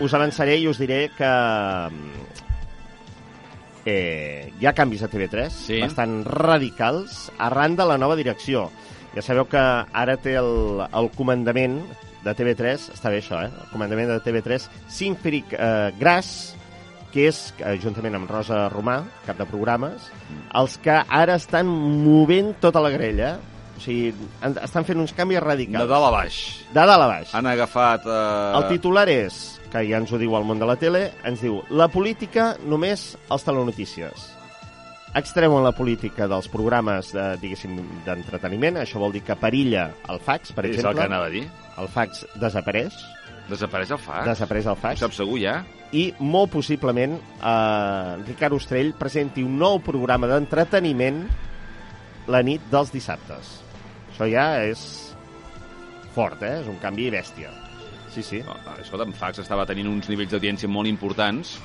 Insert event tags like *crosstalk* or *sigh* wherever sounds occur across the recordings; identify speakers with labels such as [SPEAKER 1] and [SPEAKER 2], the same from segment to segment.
[SPEAKER 1] us avançaré i us diré que eh, hi ha canvis a TV3,
[SPEAKER 2] Sí.
[SPEAKER 1] bastant radicals, arran de la nova direcció. Ja sabeu que ara té el, el comandament de TV3, està bé això, eh? El comandament de TV3, Sinfric eh, Gras, que és, eh, juntament amb Rosa Romà, cap de programes, els que ara estan movent tota la grella. O sigui, han- estan fent uns canvis
[SPEAKER 2] De
[SPEAKER 1] radicals.
[SPEAKER 2] dalt a baix.
[SPEAKER 1] De dalt a baix.
[SPEAKER 2] Han agafat... Eh...
[SPEAKER 1] El titular és, que ja ens ho diu el món de la tele, ens diu la política només als telenotícies. Extreuen la política dels programes, de, diguéssim, d'entreteniment. Això vol dir que perilla el fax, per
[SPEAKER 2] És el que
[SPEAKER 1] exemple.
[SPEAKER 2] anava a dir.
[SPEAKER 1] El fax desapareix.
[SPEAKER 2] Desapareix el fax?
[SPEAKER 1] Desapareix el
[SPEAKER 2] Ho
[SPEAKER 1] fax.
[SPEAKER 2] saps segur, ja?
[SPEAKER 1] I molt possiblement eh, Ricard Ostrell presenti un nou programa d'entreteniment la nit dels dissabtes. Això ja és fort, eh? És un canvi bèstia. Sí, sí.
[SPEAKER 2] No, no, escolta'm, Fax estava tenint uns nivells d'audiència molt importants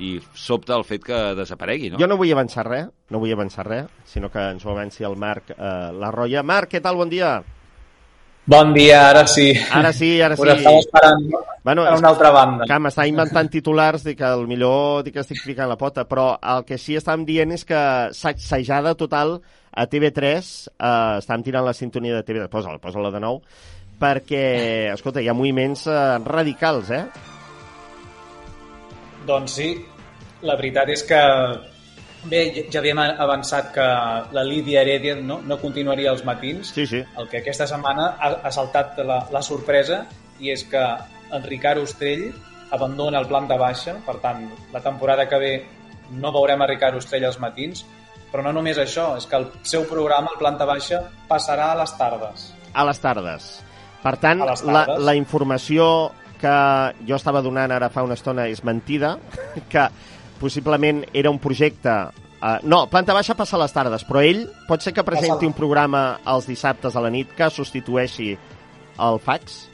[SPEAKER 2] i sobta el fet que desaparegui, no?
[SPEAKER 1] Jo no vull avançar res, no vull avançar res, sinó que ens ho avanci el Marc eh, La Roya. Marc, què tal? Bon dia.
[SPEAKER 3] Bon dia, ara sí.
[SPEAKER 1] Ara sí, ara sí.
[SPEAKER 3] Us estava esperant
[SPEAKER 1] Bueno, és
[SPEAKER 3] una altra banda.
[SPEAKER 1] que m'està inventant *laughs* titulars, dic que el millor dic que estic ficant la pota, però el que sí estàvem dient és que sacsejada total a TV3, eh, estàvem tirant la sintonia de TV3, posa-la, posa-la de nou, perquè, escolta, hi ha moviments eh, radicals, eh?
[SPEAKER 3] Doncs sí, la veritat és que bé, ja- havíem avançat que la Lídia Heredia no, no continuaria els matins,
[SPEAKER 1] Sí, sí.
[SPEAKER 3] el que aquesta setmana ha, ha saltat la, la sorpresa i és que en Ricard Ostrell abandona el planta baixa, per tant, la temporada que ve no veurem a Ricard Ostrell als matins, però no només això, és que el seu programa, el planta baixa, passarà a les tardes.
[SPEAKER 1] a les tardes. Per tant, la, la informació que jo estava donant ara fa una estona és mentida, *laughs* que possiblement era un projecte... Uh, no, planta baixa passa a les tardes, però ell pot ser que presenti un programa els dissabtes a la nit que substitueixi el fax?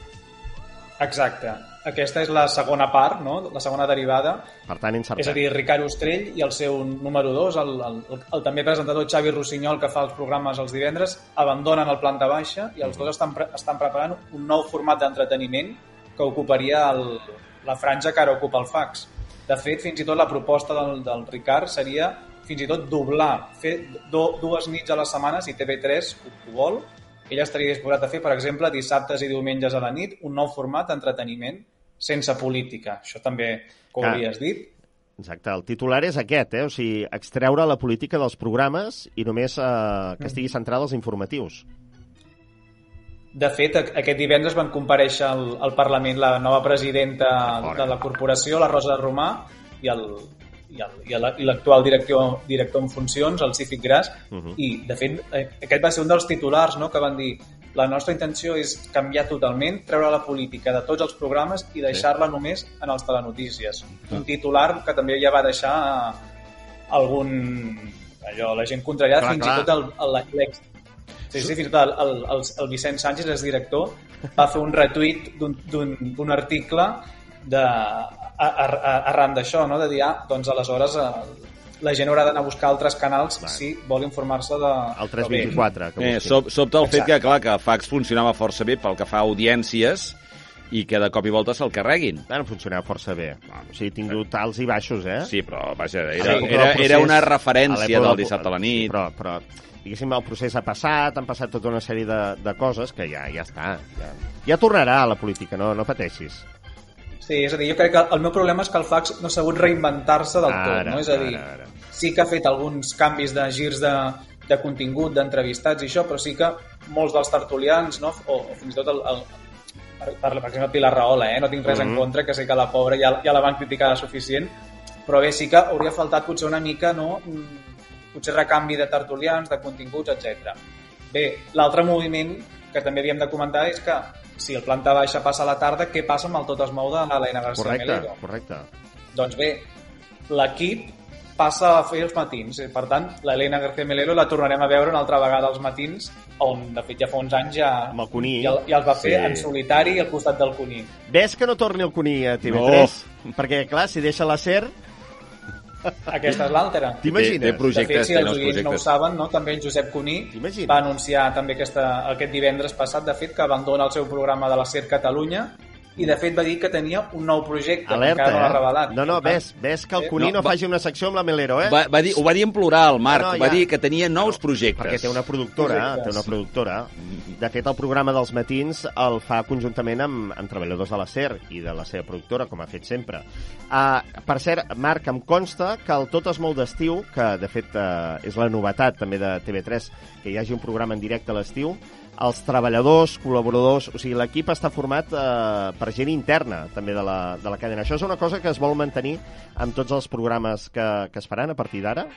[SPEAKER 3] Exacte. Aquesta és la segona part, no? la segona derivada,
[SPEAKER 1] Per tant, encertat.
[SPEAKER 3] És a dir, Ricard Ostrell i el seu número 2, el, el, el, el també presentador Xavi Rossinyol, que fa els programes els divendres, abandonen el planta baixa i els dos estan, pre estan preparant un nou format d'entreteniment que ocuparia el, la franja que ara ocupa el fax. De fet, fins i tot la proposta del, del Ricard seria fins i tot doblar, fer do, dues nits a la setmana, si TV3 ho, ho vol, ell estaria disposat a fer, per exemple, dissabtes i diumenges a la nit, un nou format d'entreteniment sense política. Això també, com
[SPEAKER 1] Clar.
[SPEAKER 3] havies dit,
[SPEAKER 1] Exacte, el titular és aquest, eh? o sigui, extreure la política dels programes i només eh, que estigui centrada als informatius.
[SPEAKER 3] De fet, aquest divendres van compareixer al, al Parlament la nova presidenta de la corporació, la Rosa Romà, i el i l'actual director, director en funcions, el Cífic Gras,
[SPEAKER 1] Uh -huh.
[SPEAKER 3] i, de fet, eh, aquest va ser un dels titulars no?, que van dir la nostra intenció és canviar totalment, treure la política de tots els programes i deixar-la només en els telenotícies. Un titular que també ja va deixar algun... allò, la gent contrariada,
[SPEAKER 1] Clar,
[SPEAKER 3] fins
[SPEAKER 1] clar.
[SPEAKER 3] i tot el- el- Sí, sí, fins i tot el, el, el, el Vicent Sánchez, el director, va fer un retuit d'un- article de, a, a, a, arran d'això, no? de dir, ah, doncs aleshores eh, la gent haurà d'anar a buscar altres canals
[SPEAKER 1] Clar.
[SPEAKER 3] si vol informar-se de...
[SPEAKER 1] El
[SPEAKER 3] Però bé,
[SPEAKER 1] 324, que
[SPEAKER 2] Eh, sob, sobte el fet
[SPEAKER 3] Exacte.
[SPEAKER 2] que, clar, que Fax funcionava força bé pel que fa a audiències i que de cop i volta se'l carreguin.
[SPEAKER 1] Bueno, funcionava força bé. O sigui, ha tingut alts i baixos, eh?
[SPEAKER 2] Sí, però, vaja, era, era, era una referència del- dissabte a la nit.
[SPEAKER 1] Sí, però, però diguéssim, el procés ha passat, han passat tota una sèrie de, de coses que ja ja està. Ja, ja tornarà a la política, no, no pateixis.
[SPEAKER 3] Sí, és a dir, jo crec que el meu problema és que el fax no ha sabut reinventar-se del tot,
[SPEAKER 1] Ara,
[SPEAKER 3] no? És a dir,
[SPEAKER 1] ara, ara.
[SPEAKER 3] sí que ha fet alguns canvis de girs de, de contingut, d'entrevistats i això, però sí que molts dels tertulians, no? o, o fins i tot el, el, per, per, per exemple, Pilar Rahola, eh? no tinc res
[SPEAKER 1] Mhm.
[SPEAKER 3] en contra, que sé que la pobra ja, ja la van criticar suficient, però bé, sí que hauria faltat potser una mica, no? Mm, potser recanvi de tertulians, de continguts, etc. Bé, l'altre moviment que també havíem de comentar és que si el planta baixa passa a la tarda, què passa amb el tot es mou de l'Helena García
[SPEAKER 1] Correcte,
[SPEAKER 3] Melero?
[SPEAKER 1] correcte.
[SPEAKER 3] Doncs bé, l'equip passa a fer els matins. Eh, Per tant, l'Helena García Melero la tornarem a veure una altra vegada als matins, on, de fet, ja fa uns anys ja,
[SPEAKER 1] Amb el Cuní.
[SPEAKER 3] ja, ja els va fer
[SPEAKER 1] Sí.
[SPEAKER 3] en solitari al costat del Cuní.
[SPEAKER 1] Ves que no torni el Cuní a TV3? Perquè, clar, si deixa la SER, *laughs*
[SPEAKER 3] Aquesta és l'altra.
[SPEAKER 1] T'imagines?
[SPEAKER 2] té
[SPEAKER 3] De
[SPEAKER 2] projectes,
[SPEAKER 3] fet, si els oients no ho saben, no? també en Josep Cuní va anunciar també aquesta, aquest divendres passat, de fet, que abandona el seu programa de la SER Catalunya i de fet va dir que tenia un nou projecte
[SPEAKER 1] Alerta,
[SPEAKER 3] que encara no l'ha
[SPEAKER 1] eh?
[SPEAKER 3] revelat.
[SPEAKER 1] No, no, ves, ves que el
[SPEAKER 3] eh,
[SPEAKER 1] Cuní no,
[SPEAKER 2] no, va-
[SPEAKER 1] faci una secció amb la Melero, eh?
[SPEAKER 2] Va, va dir, ho va dir en plural, Marc.
[SPEAKER 1] No, no,
[SPEAKER 2] Va
[SPEAKER 1] ja.
[SPEAKER 2] dir que tenia nous projectes.
[SPEAKER 1] Perquè té una productora,
[SPEAKER 3] Projectes.
[SPEAKER 1] té una productora. De fet, el programa dels matins el fa conjuntament amb, amb treballadors de la SER i de la seva productora, com ha fet sempre. Uh, per cert, Marc, em consta que el Tot es mou d'estiu, que de fet uh, és la novetat també de TV3, que hi hagi un programa en directe a l'estiu, els treballadors, col·laboradors, o sigui, l'equip està format eh, per gent interna també de la, de la cadena. Això és una cosa que es vol mantenir amb tots els programes que, que es faran a partir d'ara?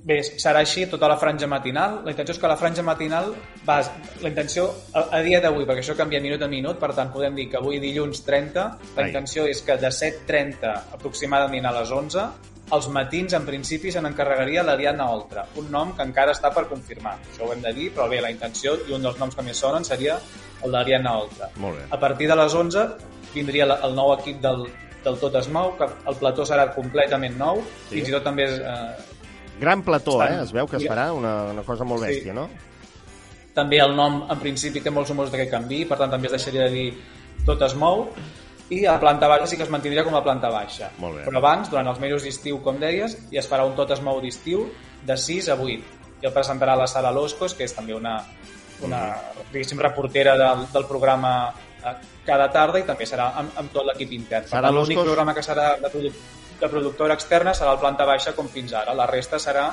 [SPEAKER 3] Bé, serà així tota la franja matinal. La intenció és que la franja matinal va... La intenció, a, a dia d'avui, perquè això canvia minut a minut, per tant, podem dir que avui dilluns 30, la
[SPEAKER 1] Ai.
[SPEAKER 3] intenció és que de 7.30 aproximadament a les 11, els matins, en principi, se n'encarregaria l'Ariadna Oltra, un nom que encara està per confirmar. Això ho hem de dir, però bé, la intenció i un dels noms que més sonen seria el d'Ariadna Oltra.
[SPEAKER 1] Molt bé.
[SPEAKER 3] A partir de les 11 vindria la- el nou equip del, del Tot es mou, que el plató serà completament nou,
[SPEAKER 1] Sí.
[SPEAKER 3] fins i tot també és, eh,
[SPEAKER 1] Gran plató,
[SPEAKER 3] Estan-
[SPEAKER 1] eh? Es veu que es farà una, una cosa molt bèstia,
[SPEAKER 3] Sí.
[SPEAKER 1] no?
[SPEAKER 3] També el nom, en principi, té molts de que canvi, per tant, també es deixaria de dir tot es mou, i a planta baixa sí que es mantindria com a planta baixa.
[SPEAKER 1] Molt bé.
[SPEAKER 3] Però abans, durant els mesos d'estiu, com deies, hi es farà un tot es mou d'estiu de 6 a 8. I el presentarà la Sara Loscos, que és també una, una diguéssim, reportera del, del programa eh, cada tarda i també serà amb, amb tot l'equip intern.
[SPEAKER 1] Sara
[SPEAKER 3] L'únic programa que serà de, produ de productora externa serà el planta baixa com fins ara. La resta serà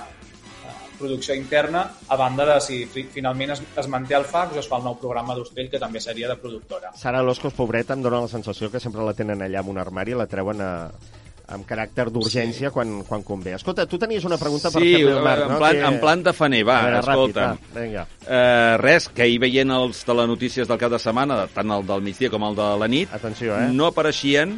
[SPEAKER 3] producció interna, a banda de si fi- finalment es, es manté el fax o es fa el nou programa d'Ostrell, que també seria de productora.
[SPEAKER 1] Sara Loscos, pobreta, em dona la sensació que sempre la tenen allà en un armari i la treuen a, amb caràcter d'urgència quan, quan convé. Escolta, tu tenies una pregunta per
[SPEAKER 2] Sí,
[SPEAKER 1] fer-li al Marc,
[SPEAKER 2] en,
[SPEAKER 1] no?
[SPEAKER 2] plan,
[SPEAKER 1] Que-
[SPEAKER 2] en plan de faner, va,
[SPEAKER 1] veure,
[SPEAKER 2] escolta.
[SPEAKER 1] Ràpid, va, vinga.
[SPEAKER 2] Eh, res, que ahir veient els telenotícies del cap de setmana, tant el del migdia com el de la nit,
[SPEAKER 1] Atenció, eh?
[SPEAKER 2] no apareixien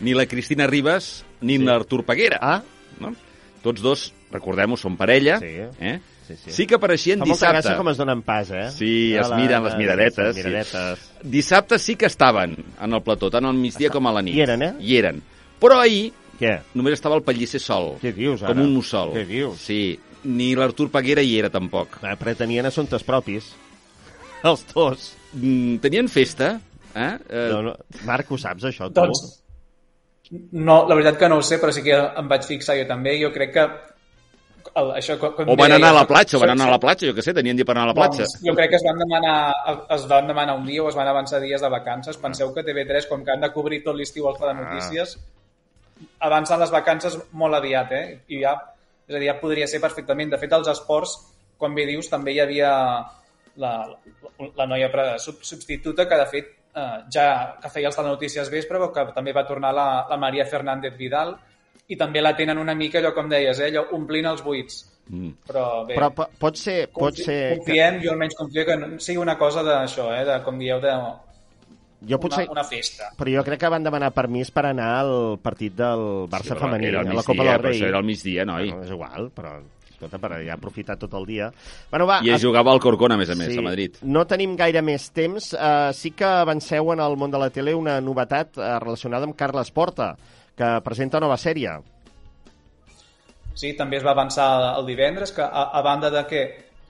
[SPEAKER 2] ni la Cristina Ribas ni
[SPEAKER 1] Sí.
[SPEAKER 2] l'Artur Peguera.
[SPEAKER 1] Ah,
[SPEAKER 2] No? Tots dos, recordem-ho, són parella.
[SPEAKER 1] Sí.
[SPEAKER 2] Eh?
[SPEAKER 1] sí, sí.
[SPEAKER 2] Sí que apareixien
[SPEAKER 1] Fa molta
[SPEAKER 2] dissabte.
[SPEAKER 1] gràcia com es donen pas, eh?
[SPEAKER 2] Sí, es
[SPEAKER 1] Hola,
[SPEAKER 2] miren les miradetes,
[SPEAKER 1] les
[SPEAKER 2] sí.
[SPEAKER 1] miradetes.
[SPEAKER 2] Dissabte sí que estaven en el plató, tant al migdia com a la nit.
[SPEAKER 1] Hi eren, eh?
[SPEAKER 2] Hi eren. Però ahir
[SPEAKER 1] Què?
[SPEAKER 2] només estava el Pellicer sol.
[SPEAKER 1] Què dius, ara?
[SPEAKER 2] Com un mussol.
[SPEAKER 1] Què dius?
[SPEAKER 2] Sí. Ni l'Artur Peguera hi era, tampoc.
[SPEAKER 1] Ah, pretenien assumptes propis. *laughs* Els dos.
[SPEAKER 2] Mm, tenien festa, eh? eh
[SPEAKER 1] No, no. Marc, ho saps, això, tu?
[SPEAKER 3] Doncs, no, la veritat que no ho sé, però sí que em vaig fixar jo també. Jo crec que el, això, com
[SPEAKER 2] O van
[SPEAKER 3] deia,
[SPEAKER 2] anar a la platja, o van anar a la platja, jo què sé, tenien dit per anar a la platja.
[SPEAKER 3] Doncs, jo crec que es van demanar es van demanar un dia o es van avançar dies de vacances. Penseu que TV3, com que han de cobrir tot l'estiu els
[SPEAKER 1] Ah.
[SPEAKER 3] telenotícies, avancen les vacances molt aviat, eh? I ja, és a dir, ja podria ser perfectament. De fet, als esports, com bé dius, també hi havia la, la noia pre- sub- substituta que, de fet, eh, ja que feia els telenotícies vespre, però que també va tornar la, la Maria Fernández Vidal, i també la tenen una mica, allò com deies, eh? allò omplint els buits.
[SPEAKER 2] Mm.
[SPEAKER 3] Però bé,
[SPEAKER 1] Però po- pot ser... Pot
[SPEAKER 3] Confi-
[SPEAKER 1] ser que...
[SPEAKER 3] Confiem, jo almenys confio que no sigui una cosa d'això, eh, de, com dieu, de
[SPEAKER 1] Jo potser...
[SPEAKER 3] una, una festa.
[SPEAKER 1] Però jo crec que van demanar permís per anar al partit del Barça
[SPEAKER 2] però
[SPEAKER 1] femení, a la Copa del
[SPEAKER 2] però
[SPEAKER 1] Rei.
[SPEAKER 2] això era al migdia, noi.
[SPEAKER 1] Bueno, és igual, però escolta, per ja aprofitar tot el dia. Bueno, va,
[SPEAKER 2] I es jugava al Corcón, a més a més, a Madrid.
[SPEAKER 1] No tenim gaire més temps. Uh, sí que avanceu en el món de la tele una novetat uh, relacionada amb Carles Porta, que presenta nova sèrie.
[SPEAKER 3] Sí, també es va avançar el divendres, que a, a banda de que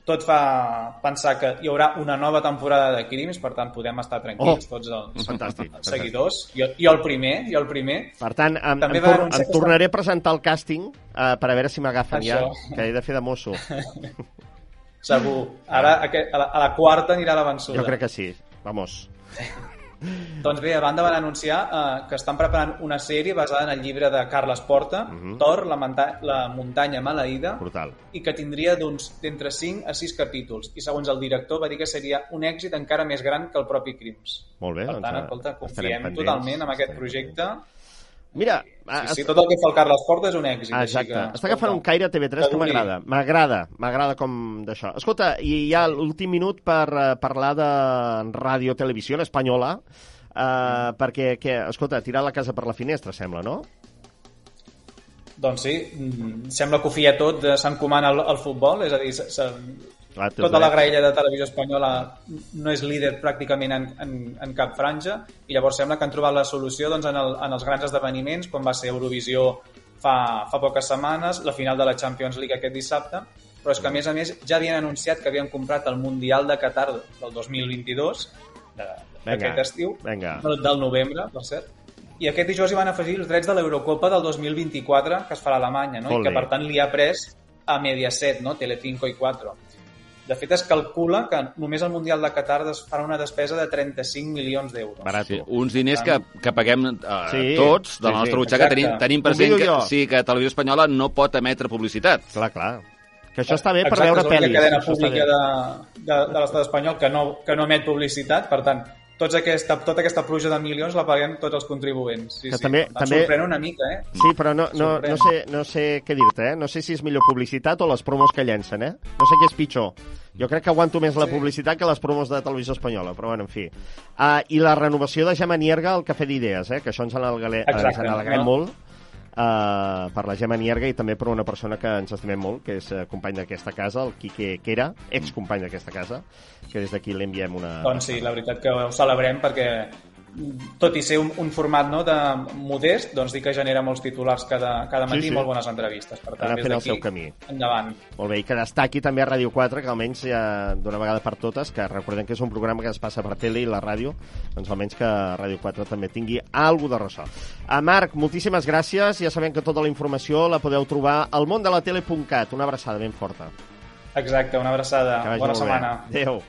[SPEAKER 3] tot fa pensar que hi haurà una nova temporada de Crims, per tant podem estar tranquils
[SPEAKER 1] Oh,
[SPEAKER 3] tots els,
[SPEAKER 1] fantàstic,
[SPEAKER 3] seguidors. Jo, jo el primer, jo el primer.
[SPEAKER 1] Per tant, em,
[SPEAKER 3] També
[SPEAKER 1] em, tor em tornaré a presentar el càsting uh, per a veure si m'agafen ja, que he de fer de mosso. *laughs*
[SPEAKER 3] Segur. Ara a, la, a la quarta anirà la vençuda.
[SPEAKER 1] Jo crec que sí. Vamos.
[SPEAKER 3] Doncs bé, a banda van anunciar eh, que estan preparant una sèrie basada en el llibre de Carles Porta,
[SPEAKER 1] Mhm.
[SPEAKER 3] Thor, la, la muntanya maleïda,
[SPEAKER 1] Brutal.
[SPEAKER 3] i que tindria d'uns d'entre 5 a 6 capítols. I segons el director va dir que seria un èxit encara més gran que el propi Crims.
[SPEAKER 1] Molt bé.
[SPEAKER 3] Per
[SPEAKER 1] doncs,
[SPEAKER 3] tant,
[SPEAKER 1] eh,
[SPEAKER 3] escolta, confiem
[SPEAKER 1] pendents.
[SPEAKER 3] totalment en aquest
[SPEAKER 1] Estarem
[SPEAKER 3] projecte.
[SPEAKER 1] Mira,
[SPEAKER 3] Sí, sí, tot el que fa el Carles Porta és un èxit.
[SPEAKER 1] Exacte.
[SPEAKER 3] que,
[SPEAKER 1] Està agafant un caire a TV3
[SPEAKER 3] que
[SPEAKER 1] m'agrada. M'agrada, m'agrada com d'això. Escolta, i ja l'últim minut per uh, parlar de Ràdio Televisió Espanyola, uh, perquè, que, escolta, tirar la casa per la finestra, sembla, no?
[SPEAKER 3] Doncs sí, mm, sembla que ho fia tot, eh, s'encomana al, al futbol, és a dir,
[SPEAKER 1] Clar,
[SPEAKER 3] tota la graella de televisió espanyola no és líder pràcticament en, en, en cap franja i llavors sembla que han trobat la solució doncs, en, el, en els grans esdeveniments com va ser Eurovisió fa, fa poques setmanes, la final de la Champions League aquest dissabte, però és que a més a més ja havien anunciat que havien comprat el Mundial de Qatar del 2022 d'aquest estiu,
[SPEAKER 1] Venga.
[SPEAKER 3] del novembre, per cert. I aquest dijous hi van afegir els drets de l'Eurocopa del 2024, que es farà a Alemanya, no? i
[SPEAKER 1] Ole.
[SPEAKER 3] que per tant li ha pres a Mediaset, no? Telecinco i 4. De fet, es calcula que només el Mundial de Qatar es farà una despesa de 35 milions d'euros.
[SPEAKER 1] Barat.
[SPEAKER 2] Sí, uns diners que, que paguem eh,
[SPEAKER 1] Sí,
[SPEAKER 2] tots de la
[SPEAKER 1] sí,
[SPEAKER 2] nostra
[SPEAKER 1] sí.
[SPEAKER 2] butxaca.
[SPEAKER 3] Exacte.
[SPEAKER 2] Tenim, tenim present que, sí, que Televisió Espanyola no pot emetre publicitat.
[SPEAKER 1] Clar, clar. Que això està bé per
[SPEAKER 3] Exacte,
[SPEAKER 1] veure
[SPEAKER 3] és l'única
[SPEAKER 1] pel·lis.
[SPEAKER 3] cadena
[SPEAKER 1] això està
[SPEAKER 3] pública
[SPEAKER 1] bé.
[SPEAKER 3] de, de, de l'estat espanyol que no, que no emet publicitat, per tant, tots aquesta, tota aquesta pluja de milions la paguem tots els contribuents. Sí,
[SPEAKER 1] Que
[SPEAKER 3] sí.
[SPEAKER 1] també-
[SPEAKER 3] tant,
[SPEAKER 1] també-
[SPEAKER 3] Sorprèn una mica, eh?
[SPEAKER 1] Sí, però no, no,
[SPEAKER 3] Sorprèn.
[SPEAKER 1] no, sé, no sé què dir-te, eh? No sé si és millor publicitat o les promos que llencen, eh? No sé què és pitjor. Jo crec que aguanto més la
[SPEAKER 3] Sí.
[SPEAKER 1] publicitat que les promos de televisió espanyola, però bueno, en fi. Uh, I la renovació de Gemma Nierga al Cafè d'Idees, eh? Que això ens alegrem
[SPEAKER 3] no?
[SPEAKER 1] molt uh, per la Gemma Nierga i també per una persona que ens estimem molt, que és uh, company d'aquesta casa, el Quique Quera, excompany d'aquesta casa, que des d'aquí li enviem una...
[SPEAKER 3] Doncs sí, la veritat que ho celebrem perquè tot i ser un, un format no, de modest, doncs dir que genera molts titulars cada, cada matí
[SPEAKER 1] Sí, sí.
[SPEAKER 3] i molt bones entrevistes. Per tant,
[SPEAKER 1] Anar fent el seu camí.
[SPEAKER 3] Endavant.
[SPEAKER 1] Molt bé, i que destaqui també a Ràdio 4, que almenys ja d'una vegada per totes, que recordem que és un programa que es passa per tele i la ràdio, doncs almenys que Ràdio 4 també tingui alguna de ressò. A Marc, moltíssimes gràcies, ja sabem que tota la informació la podeu trobar al mondelatele.cat. Una abraçada ben forta.
[SPEAKER 3] Exacte, una abraçada. Bona setmana.
[SPEAKER 1] Adéu.